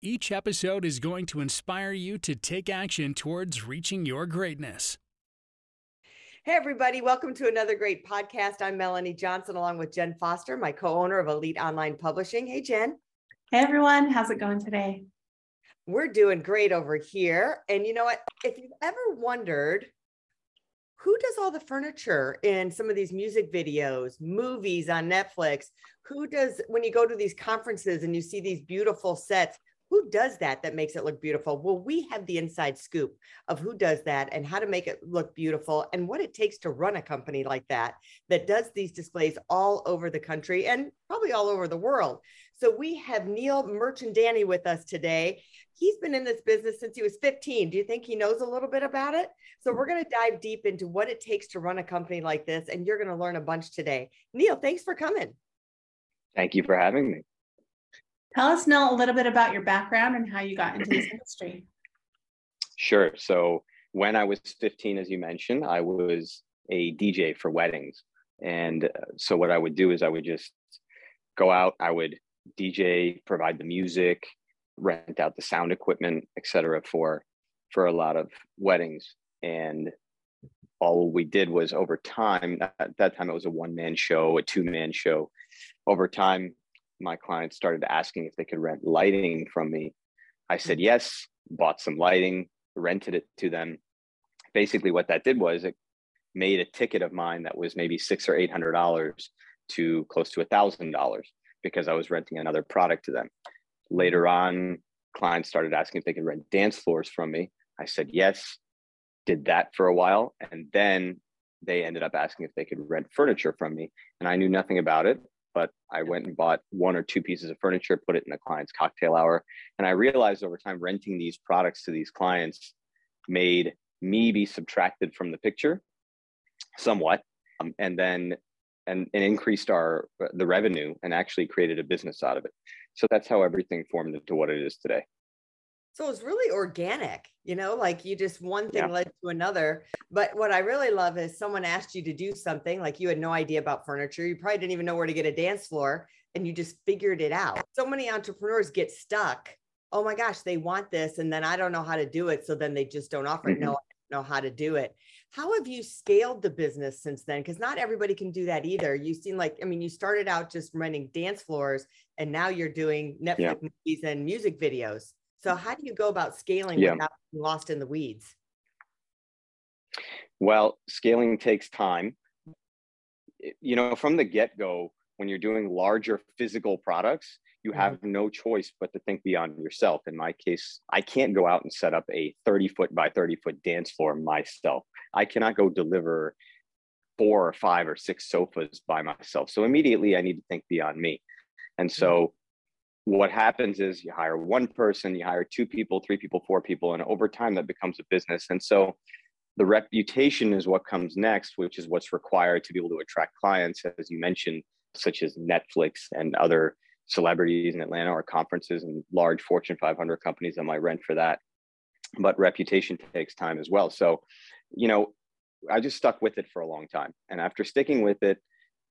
Each episode is going to inspire you to take action towards reaching your greatness. Hey, everybody, welcome to another great podcast. I'm Melanie Johnson, along with Jenn Foster, my co owner of Elite Online Publishing. Hey, Jenn. Hey, everyone. How's it going today? We're doing great over here. And you know what? If you've ever wondered, who does all the furniture in some of these music videos, movies on Netflix? Who does, when you go to these conferences and you see these beautiful sets, who does that that makes it look beautiful? Well we have the inside scoop of who does that and how to make it look beautiful and what it takes to run a company like that that does these displays all over the country and probably all over the world. So we have neil Mirchandani with us today. He's been in this business since he was 15 do you think he knows a little bit about it? So we're going to dive deep into what it takes to run a company like this and you're going to learn a bunch today. Neil thanks for coming. Thank you for having me Tell us now a little bit about your background and how you got into this industry. Sure. So, when I was 15, as you mentioned, I was a DJ for weddings. And uh, so, what I would do is I would just go out, I would DJ, provide the music, rent out the sound equipment, etc. for for a lot of weddings. And all we did was over time, at that time it was a one man show, a two man show. Over time, my clients started asking if they could rent lighting from me. I hmm. said yes, bought some lighting, rented it to them. Basically, what that did was it made a ticket of mine that was maybe six or eight hundred dollars to close to a thousand dollars because I was renting another product to them. Later on, clients started asking if they could rent dance floors from me. I said yes, did that for a while, and then they ended up asking if they could rent furniture from me, and I knew nothing about it but I went and bought one or two pieces of furniture, put it in the client's cocktail hour. And I realized over time, renting these products to these clients made me be subtracted from the picture somewhat. Um, and then and, and increased our the revenue and actually created a business out of it. So that's how everything formed into what it is today. So it's really organic, you know, like you just one thing yeah. led to another. But what I really love is someone asked you to do something like you had no idea about furniture. You probably didn't even know where to get a dance floor and you just figured it out. So many entrepreneurs get stuck. Oh my gosh, they want this. And then I don't know how to do it. So then they just don't offer mm-hmm. it. No, know how to do it. How have you scaled the business since then? Because not everybody can do that either. You seem like, I mean, you started out just renting dance floors and now you're doing Netflix yeah. movies and music videos. So how do you go about scaling yeah. without being lost in the weeds? Well, scaling takes time. You know, from the get-go, when you're doing larger physical products, you have mm-hmm. no choice but to think beyond yourself. In my case, I can't go out and set up a 30 foot by 30 foot dance floor myself. I cannot go deliver four or five or six sofas by myself. So immediately I need to think beyond me. And so what happens is you hire one person, you hire two people, three people, four people, and over time that becomes a business. And so the reputation is what comes next, which is what's required to be able to attract clients, as you mentioned, such as Netflix and other celebrities in Atlanta or conferences and large Fortune 500 companies that might rent for that. But reputation takes time as well. So, you know, I just stuck with it for a long time. And after sticking with it,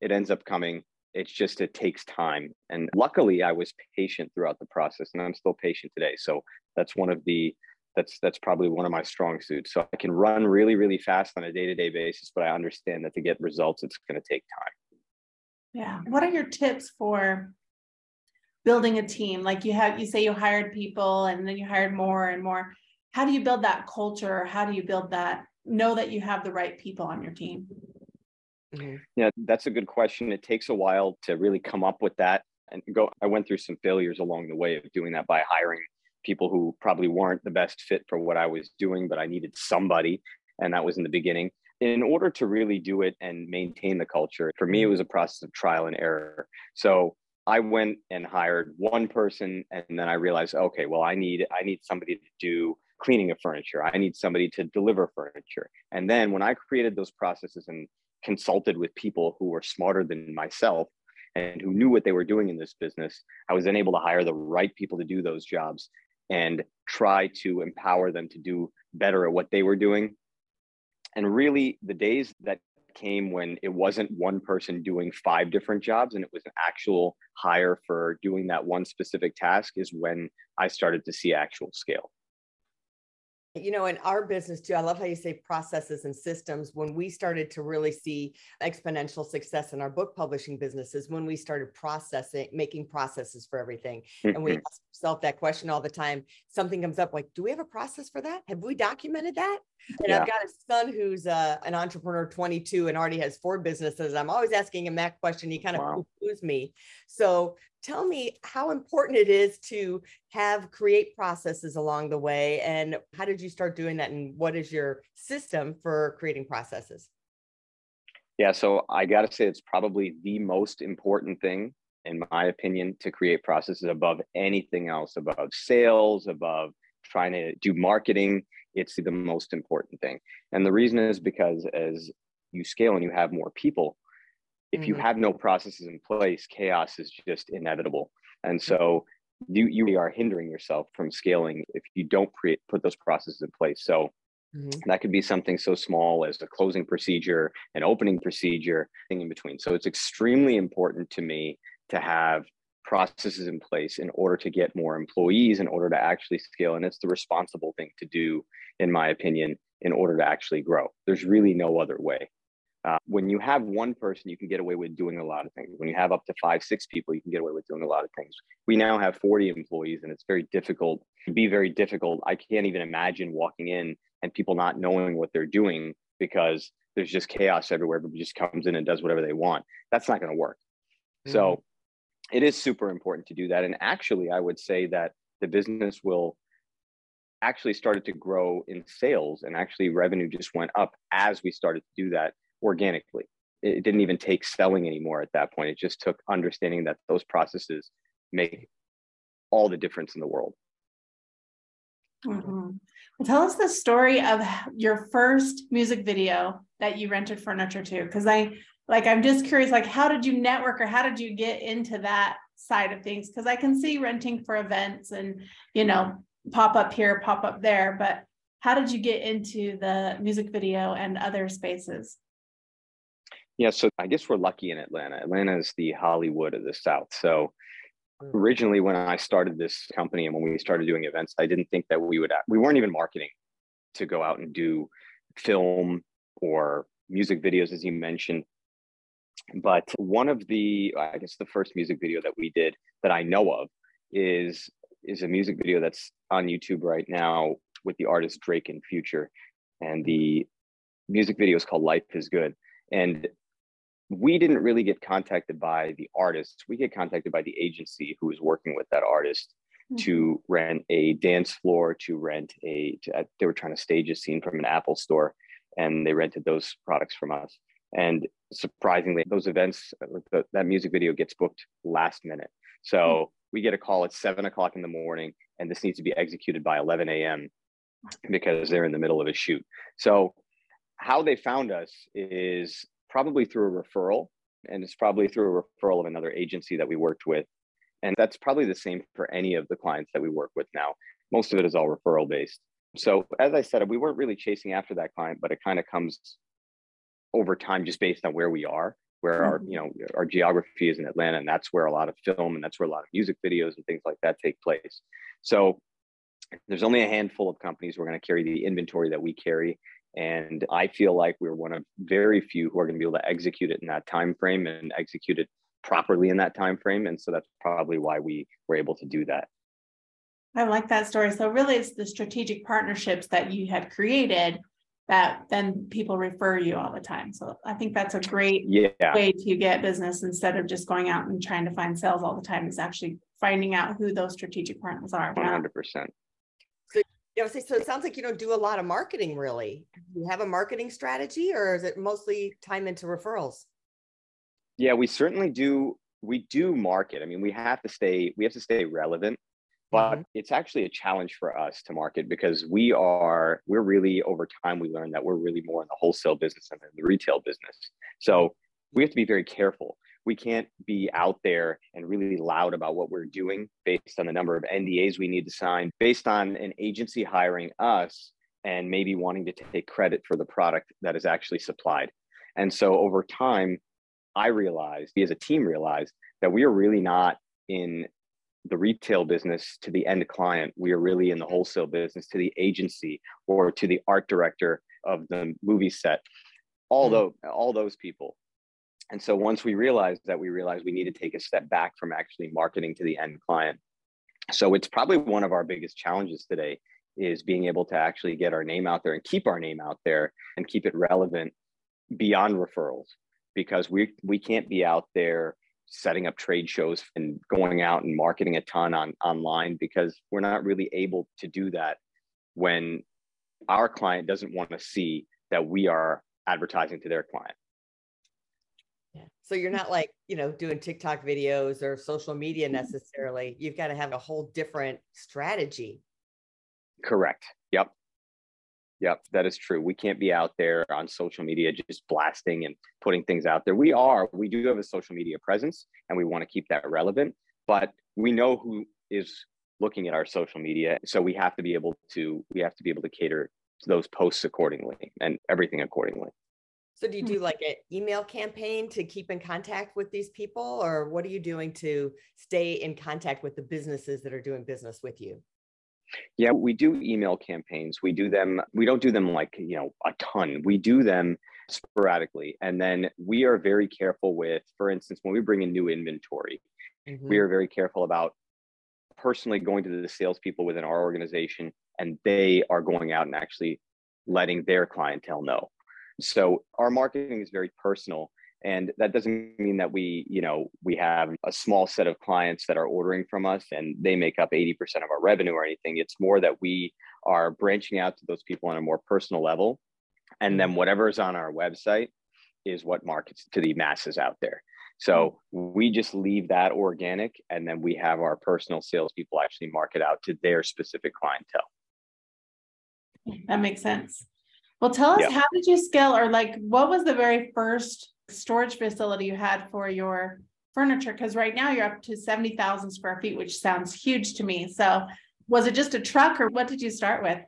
it ends up coming it's just it takes time and luckily i was patient throughout the process and i'm still patient today so that's one of the that's that's probably one of my strong suits so i can run really really fast on a day-to-day basis but i understand that to get results it's going to take time. Yeah. What are your tips for building a team? Like you have you say you hired people and then you hired more and more. How do you build that culture how do you build that know that you have the right people on your team Mm-hmm. Yeah, that's a good question. It takes a while to really come up with that and go. I went through some failures along the way of doing that by hiring people who probably weren't the best fit for what I was doing, but I needed somebody. And that was in the beginning. In order to really do it and maintain the culture, for me, it was a process of trial and error. So I went and hired one person and then I realized, okay, well, I need I need somebody to do cleaning of furniture. I need somebody to deliver furniture. And then when I created those processes and consulted with people who were smarter than myself and who knew what they were doing in this business, I was then able to hire the right people to do those jobs and try to empower them to do better at what they were doing. And really, the days that came when it wasn't one person doing five different jobs and it was an actual hire for doing that one specific task is when I started to see actual scale you know in our business too i love how you say processes and systems. When we started to really see exponential success in our book publishing businesses when we started processing making processes for everything. And we mm-hmm. ask ourselves that question all the time. Something comes up like do we have a process for that? Have we documented that and yeah. i've got a son who's uh, an entrepreneur 22 and already has four businesses. I'm always asking him that question. He kind of wow. me. So tell me how important it is to have create processes along the way and how did you start doing that and what is your system for creating processes? Yeah so i got to say it's probably the most important thing in my opinion to create processes above anything else above sales above trying to do marketing it's the most important thing and the reason is because as you scale and you have more people if you mm-hmm. have no processes in place, chaos is just inevitable. And so you you are hindering yourself from scaling if you don't create put those processes in place. So mm-hmm. that could be something so small as a closing procedure, an opening procedure, thing in between. So it's extremely important to me to have processes in place in order to get more employees in order to actually scale and it's the responsible thing to do in my opinion in order to actually grow there's really no other way uh, when you have one person, you can get away with doing a lot of things. When you have up to five, six people, you can get away with doing a lot of things. We now have 40 employees, and it's very difficult, to be very difficult. I can't even imagine walking in and people not knowing what they're doing because there's just chaos everywhere. Everybody just comes in and does whatever they want. That's not going to work. So it is super important to do that. And actually, I would say that the business will actually started to grow in sales and actually revenue just went up as we started to do that organically. It didn't even take selling anymore at that point. It just took understanding that those processes make all the difference in the world. Mm-hmm. Well, tell us the story of your first music video that you rented furniture to, because I like I'm just curious, like how did you network or how did you get into that side of things? Because I can see renting for events and you know pop up here, pop up there, but how did you get into the music video and other spaces? Yeah, so I guess we're lucky in Atlanta. Atlanta is the Hollywood of the South. So hmm. originally when I started this company and when we started doing events, I didn't think that we would we weren't even marketing to go out and do film or music videos as you mentioned. But one of the I guess the first music video that we did that I know of is is a music video that's on YouTube right now with the artist Drake and Future. And the music video is called Life is Good. And we didn't really get contacted by the artist. We get contacted by the agency who was working with that artist mm-hmm. to rent a dance floor, to rent a, to, uh, they were trying to stage a scene from an Apple store and they rented those products from us. And surprisingly, those events, the, that music video gets booked last minute. So mm-hmm. we get a call at seven o'clock in the morning and this needs to be executed by 11 a.m. because they're in the middle of a shoot. So how they found us is probably through a referral, and it's probably through a referral of another agency that we worked with. And that's probably the same for any of the clients that we work with now. Most of it is all referral based. So, as I said, we weren't really chasing after that client, but it kind of comes over time just based on where we are, where our, mm-hmm. you know, our geography is in Atlanta, and that's where a lot of film and that's where a lot of music videos and things like that take place. So, there's only a handful of companies who are going to carry the inventory that we carry and I feel like we're one of very few who are going to be able to execute it in that time frame and execute it properly in that time frame. And so that's probably why we were able to do that. I like that story. So really it's the strategic partnerships that you have created that then people refer you all the time. So I think that's a great yeah. way to get business instead of just going out and trying to find sales all the time is actually finding out who those strategic partners are. 100%. You know, so it sounds like you don't do a lot of marketing really. Do you have a marketing strategy or is it mostly time into referrals? Yeah, we certainly do we do market. I mean, we have to stay we have to stay relevant, but Mhm. it's actually a challenge for us to market because we are we're really over time we learned that we're really more in the wholesale business than in the retail business. So we have to be very careful. We can't be out there and really loud about what we're doing based on the number of NDAs we need to sign, based on an agency hiring us and maybe wanting to take credit for the product that is actually supplied. And so over time, I realized, we as a team realized that we are really not in the retail business to the end client. We are really in the wholesale business to the agency or to the art director of the movie set. All Mm. those, all those people. And so once we realized that, we realized we need to take a step back from actually marketing to the end client. So it's probably one of our biggest challenges today is being able to actually get our name out there and keep our name out there and keep it relevant beyond referrals because we we can't be out there setting up trade shows and going out and marketing a ton on online because we're not really able to do that when our client doesn't want to see that we are advertising to their client. Yeah. So you're not like, you know, doing TikTok videos or social media necessarily. You've got to have a whole different strategy. Correct. Yep. Yep, that is true. We can't be out there on social media just blasting and putting things out there. We are, we do have a social media presence and we want to keep that relevant, but we know who is looking at our social media. So we have to be able to, we have to be able to cater to those posts accordingly and everything accordingly. So do you do hmm. like an email campaign to keep in contact with these people or what are you doing to stay in contact with the businesses that are doing business with you? Yeah, we do email campaigns. We do them, we don't do them like, you know, a ton. We do them sporadically. And then we are very careful with, for instance, when we bring in new inventory, Mhm. we are very careful about personally going to the salespeople within our organization and they are going out and actually letting their clientele know. So our marketing is very personal. And that doesn't mean that we, you know, we have a small set of clients that are ordering from us and they make up 80% of our revenue or anything. It's more that we are branching out to those people on a more personal level. And then mm-hmm. whatever is on our website is what markets to the masses out there. So mm-hmm. we just leave that organic and then we have our personal salespeople actually market out to their specific clientele. That makes sense. Well, tell us, Yeah. how did you scale or like, what was the very first storage facility you had for your furniture? Because right now you're up to 70,000 square feet, which sounds huge to me. So was it just a truck or what did you start with?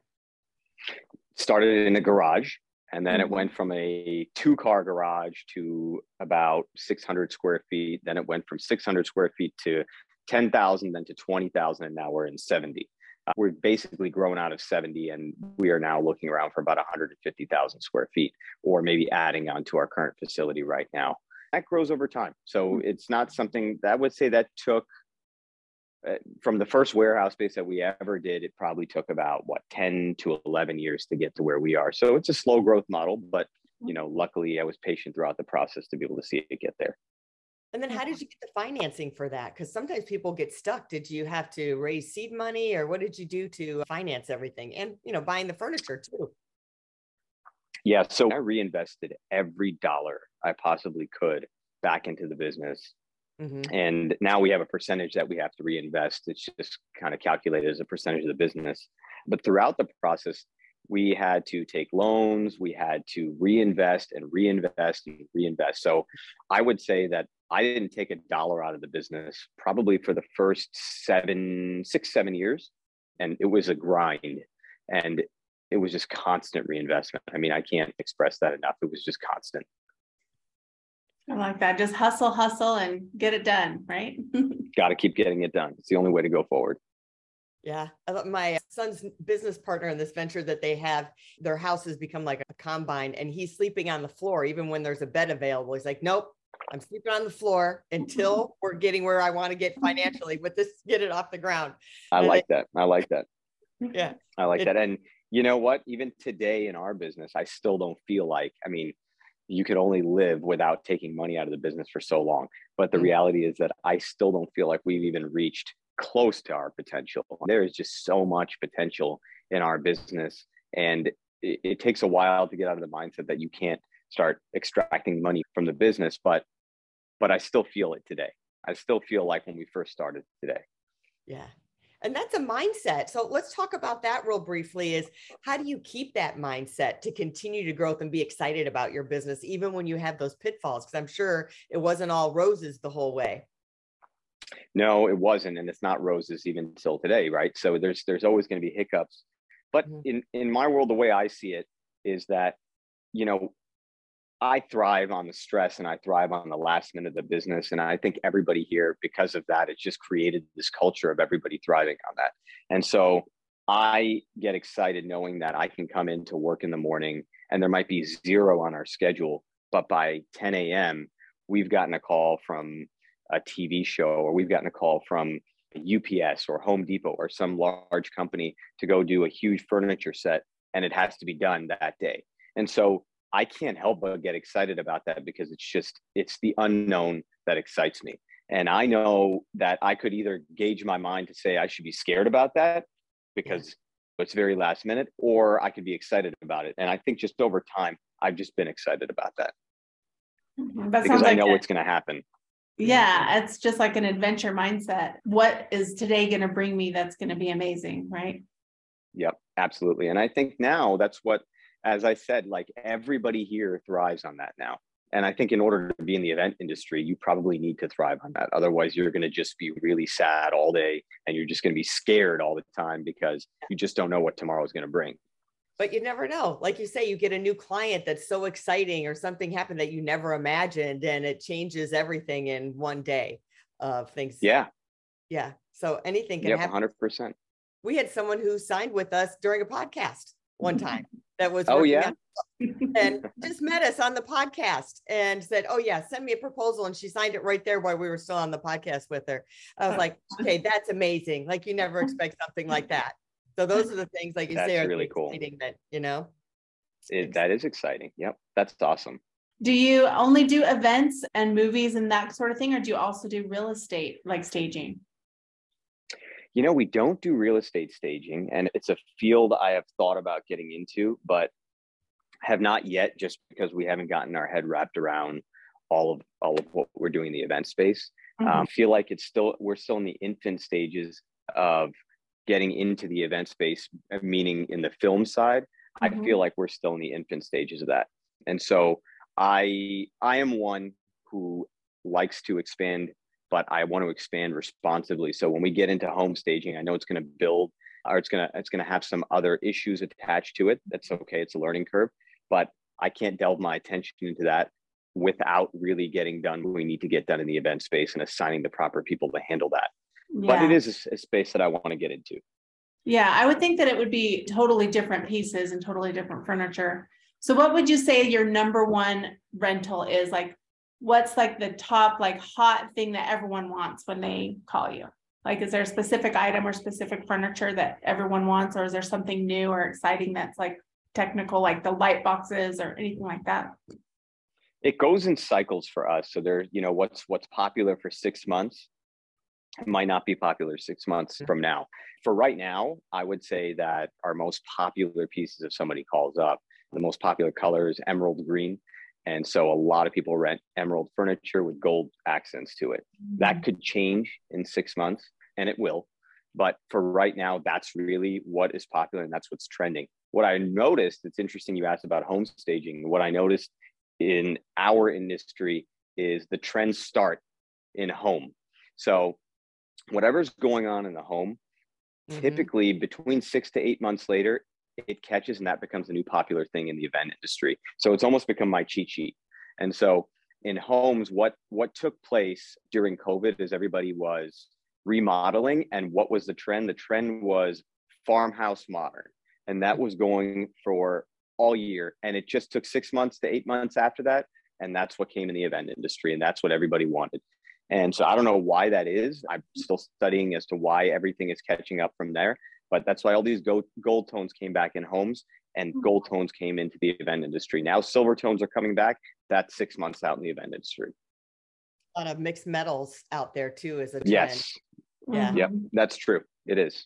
Started in a garage and then it Mhm. went from a two car garage to about 600 square feet. Then it went from 600 square feet to 10,000, then to 20,000, and now we're in 70. Uh, we're basically grown out of 70 and we are now looking around for about 150,000 square feet or maybe adding on to our current facility right now. That grows over time. So it's not something that I would say that took uh, from the first warehouse space that we ever did, it probably took about what 10 to 11 years to get to where we are. So it's a slow growth model, but you know, luckily I was patient throughout the process to be able to see it get there. And then how did you get the financing for that? Because sometimes people get stuck. Did you have to raise seed money or what did you do to finance everything? And, you know, buying the furniture too. Yeah, so I reinvested every dollar I possibly could back into the business. Mhm. And now we have a percentage that we have to reinvest. It's just kind of calculated as a percentage of the business. But throughout the process, we had to take loans, we had to reinvest and reinvest and reinvest. So I would say that I didn't take a dollar out of the business probably for the first seven, six, seven years. And it was a grind. And it was just constant reinvestment. I mean, I can't express that enough. It was just constant. I like that. Just hustle, hustle and get it done, right? Got to keep getting it done. It's the only way to go forward. Yeah. I thought my son's business partner in this venture that they have, their house has become like a combine and he's sleeping on the floor, even when there's a bed available. He's like, nope, I'm sleeping on the floor until we're getting where I want to get financially with this, get it off the ground. I And like that. I like that. Yeah. I like It- that. And you know what? Even today in our business, I still don't feel like, I mean, you could only live without taking money out of the business for so long. But the Mm. reality is that I still don't feel like we've even reached close to our potential. There is just so much potential in our business. And it, it takes a while to get out of the mindset that you can't start extracting money from the business, but but I still feel it today. I still feel like when we first started today. Yeah. And that's a mindset. So let's talk about that real briefly is how do you keep that mindset to continue to growth and be excited about your business even when you have those pitfalls because I'm sure it wasn't all roses the whole way. No, it wasn't and it's not roses even till today, right? So there's there's always going to be hiccups. But mm-hmm. in in my world the way I see it is that you know I thrive on the stress and I thrive on the last minute of the business. And I think everybody here, because of that, it's just created this culture of everybody thriving on that. And so I get excited knowing that I can come in to work in the morning and there might be zero on our schedule, but by 10 a.m., we've gotten a call from a TV show or we've gotten a call from UPS or Home Depot or some large company to go do a huge furniture set and it has to be done that day. And so I can't help but get excited about that because it's just it's the unknown that excites me. And I know that I could either gauge my mind to say I should be scared about that because it's very last minute, or I could be excited about it. And I think just over time, I've just been excited about that. Mm-hmm. That because I know what's going to happen. Yeah, it's just like an adventure mindset. What is today going to bring me that's going to be amazing, right? Yep, absolutely. And I think now that's what as I said, like everybody here thrives on that now. And I think in order to be in the event industry, you probably need to thrive on that. Otherwise, you're going to just be really sad all day and you're just going to be scared all the time because you just don't know what tomorrow is going to bring. But you never know. Like you say, you get a new client that's so exciting or something happened that you never imagined and it changes everything in one day of things. Yeah. Yeah. So anything can yep, happen. 100%. We had someone who signed with us during a podcast one time that was oh yeah and just met us on the podcast and said oh yeah send me a proposal and she signed it right there while we were still on the podcast with her i was like okay that's amazing like you never expect something like that so those are the things like you that's say are really cool. that you know? It, that is exciting. Yep that's awesome. Do you only do events and movies and that sort of thing or do you also do real estate like staging? You know, we don't do real estate staging, and it's a field I have thought about getting into, but have not yet, just because we haven't gotten our head wrapped around all of all of what we're doing in the event space. Mm-hmm. Um, feel like it's still we're still in the infant stages of getting into the event space, meaning in the film side. Mm-hmm. I feel like we're still in the infant stages of that, and so I I am one who likes to expand but I want to expand responsibly. So when we get into home staging, I know it's going to build or it's going to it's going to have some other issues attached to it. That's okay. It's a learning curve, but I can't delve my attention into that without really getting done what we need to get done in the event space and assigning the proper people to handle that. Yeah. But it is a, a space that I want to get into. Yeah, I would think that it would be totally different pieces and totally different furniture. So what would you say your number one rental is like what's like the top like hot thing that everyone wants when they call you like is there a specific item or specific furniture that everyone wants or is there something new or exciting that's like technical like the light boxes or anything like that it goes in cycles for us so there you know what's what's popular for six months might not be popular six months mm-hmm. from now for right now i would say that our most popular pieces if somebody calls up the most popular color is emerald green and so a lot of people rent emerald furniture with gold accents to it. Mm-hmm. That could change in six months, and it will. But for right now, that's really what is popular and that's what's trending. What I noticed, it's interesting you asked about home staging. What I noticed in our industry is the trends start in home. So whatever's going on in the home, mm-hmm. typically between six to eight months later, it catches and that becomes a new popular thing in the event industry. So it's almost become my cheat sheet. And so in homes, what what took place during COVID is everybody was remodeling. And what was the trend? The trend was farmhouse modern. And that was going for all year. And it just took six months to eight months after that. And that's what came in the event industry. And that's what everybody wanted. And so I don't know why that is. I'm still studying as to why everything is catching up from there. But that's why all these gold, gold tones came back in homes and hmm. gold tones came into the event industry. Now silver tones are coming back. That's six months out in the event industry. A lot of mixed metals out there too is a trend. Yes. Yeah. Yep. That's true. It is.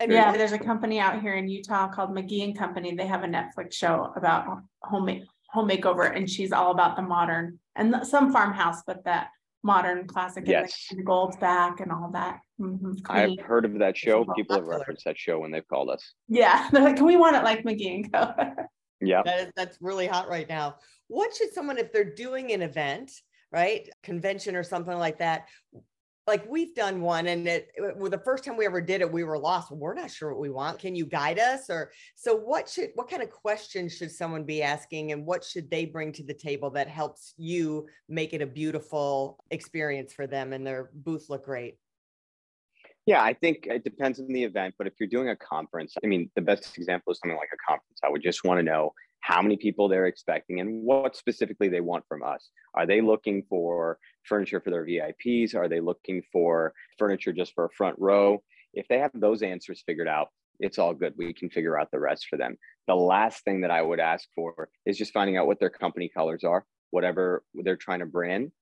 And yeah, there's a company out here in Utah called McGee and Company. They have a Netflix show about home home makeover, and she's all about the modern and some farmhouse, but that modern classic yes. and the gold's back and all that. Mm-hmm. I've heard of that show. People have referenced that show when they've called us. Yeah, they're like, "Can we want it like McGee and Co?" yeah, that is, that's really hot right now. What should someone, if they're doing an event, right, convention or something like that, like we've done one and it, it well, the first time we ever did it we were lost. We're not sure what we want. Can you guide us? Or so what should what kind of questions should someone be asking and what should they bring to the table that helps you make it a beautiful experience for them and their booth look great? Yeah, I think it depends on the event, but if you're doing a conference, I mean, the best example is something like a conference. I would just want to know how many people they're expecting and what specifically they want from us. Are they looking for furniture for their VIPs? Are they looking for furniture just for a front row? If they have those answers figured out, it's all good. We can figure out the rest for them. The last thing that I would ask for is just finding out what their company colors are, whatever they're trying to brand,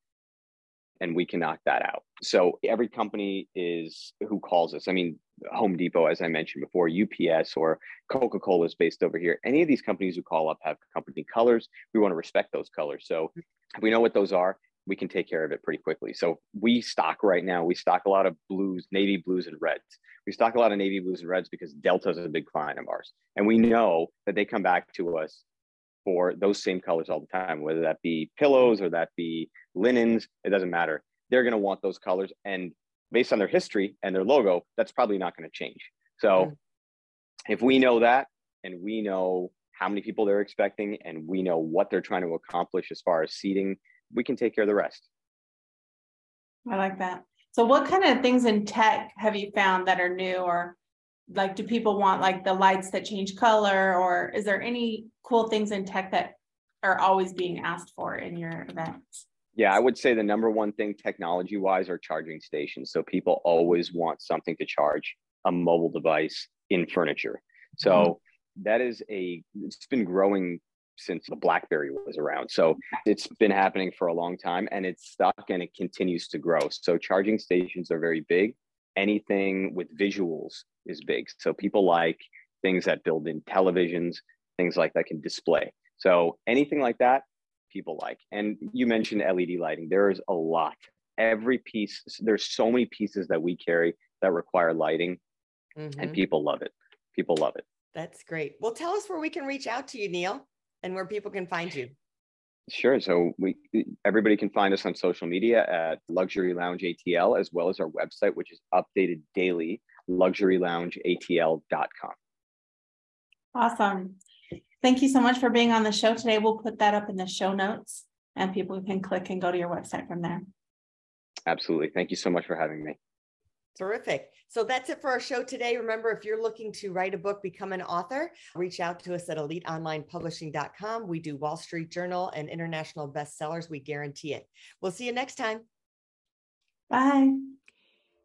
and we can knock that out. So every company is who calls us. I mean, Home Depot, as I mentioned before, UPS or Coca Cola is based over here. Any of these companies who call up have company colors. We want to respect those colors. So if we know what those are, we can take care of it pretty quickly. So we stock right now, we stock a lot of blues, navy blues, and reds. We stock a lot of navy blues and reds because Delta is a big client of ours. And we know that they come back to us for those same colors all the time, whether that be pillows or that be linens, it doesn't matter. They're going to want those colors. And based on their history and their logo, that's probably not going to change. So mm if we know that and we know how many people they're expecting and we know what they're trying to accomplish as far as seating, we can take care of the rest. I like that. So what kind of things in tech have you found that are new or like do people want like the lights that change color or is there any cool things in tech that are always being asked for in your events? Yeah, I would say the number one thing technology wise are charging stations. So people always want something to charge a mobile device in furniture. So mm-hmm. that is a, it's been growing since the Blackberry was around. So it's been happening for a long time and it's stuck and it continues to grow. So charging stations are very big. Anything with visuals is big. So people like things that build in televisions, things like that can display. So anything like that, people like. And you mentioned LED lighting. There is a lot. Every piece, there's so many pieces that we carry that require lighting, mm-hmm. and people love it. People love it. That's great. Well, tell us where we can reach out to you, Neil, and where people can find you. Sure. So we everybody can find us on social media at Luxury Lounge ATL as well as our website, which is updated daily, luxuryloungeatl.com. Awesome. Thank you so much for being on the show today. We'll put that up in the show notes and people can click and go to your website from there. Absolutely. Thank you so much for having me. Terrific. So that's it for our show today. Remember, if you're looking to write a book, become an author, reach out to us at eliteonlinepublishing.com. We do Wall Street Journal and international bestsellers. We guarantee it. We'll see you next time. Bye.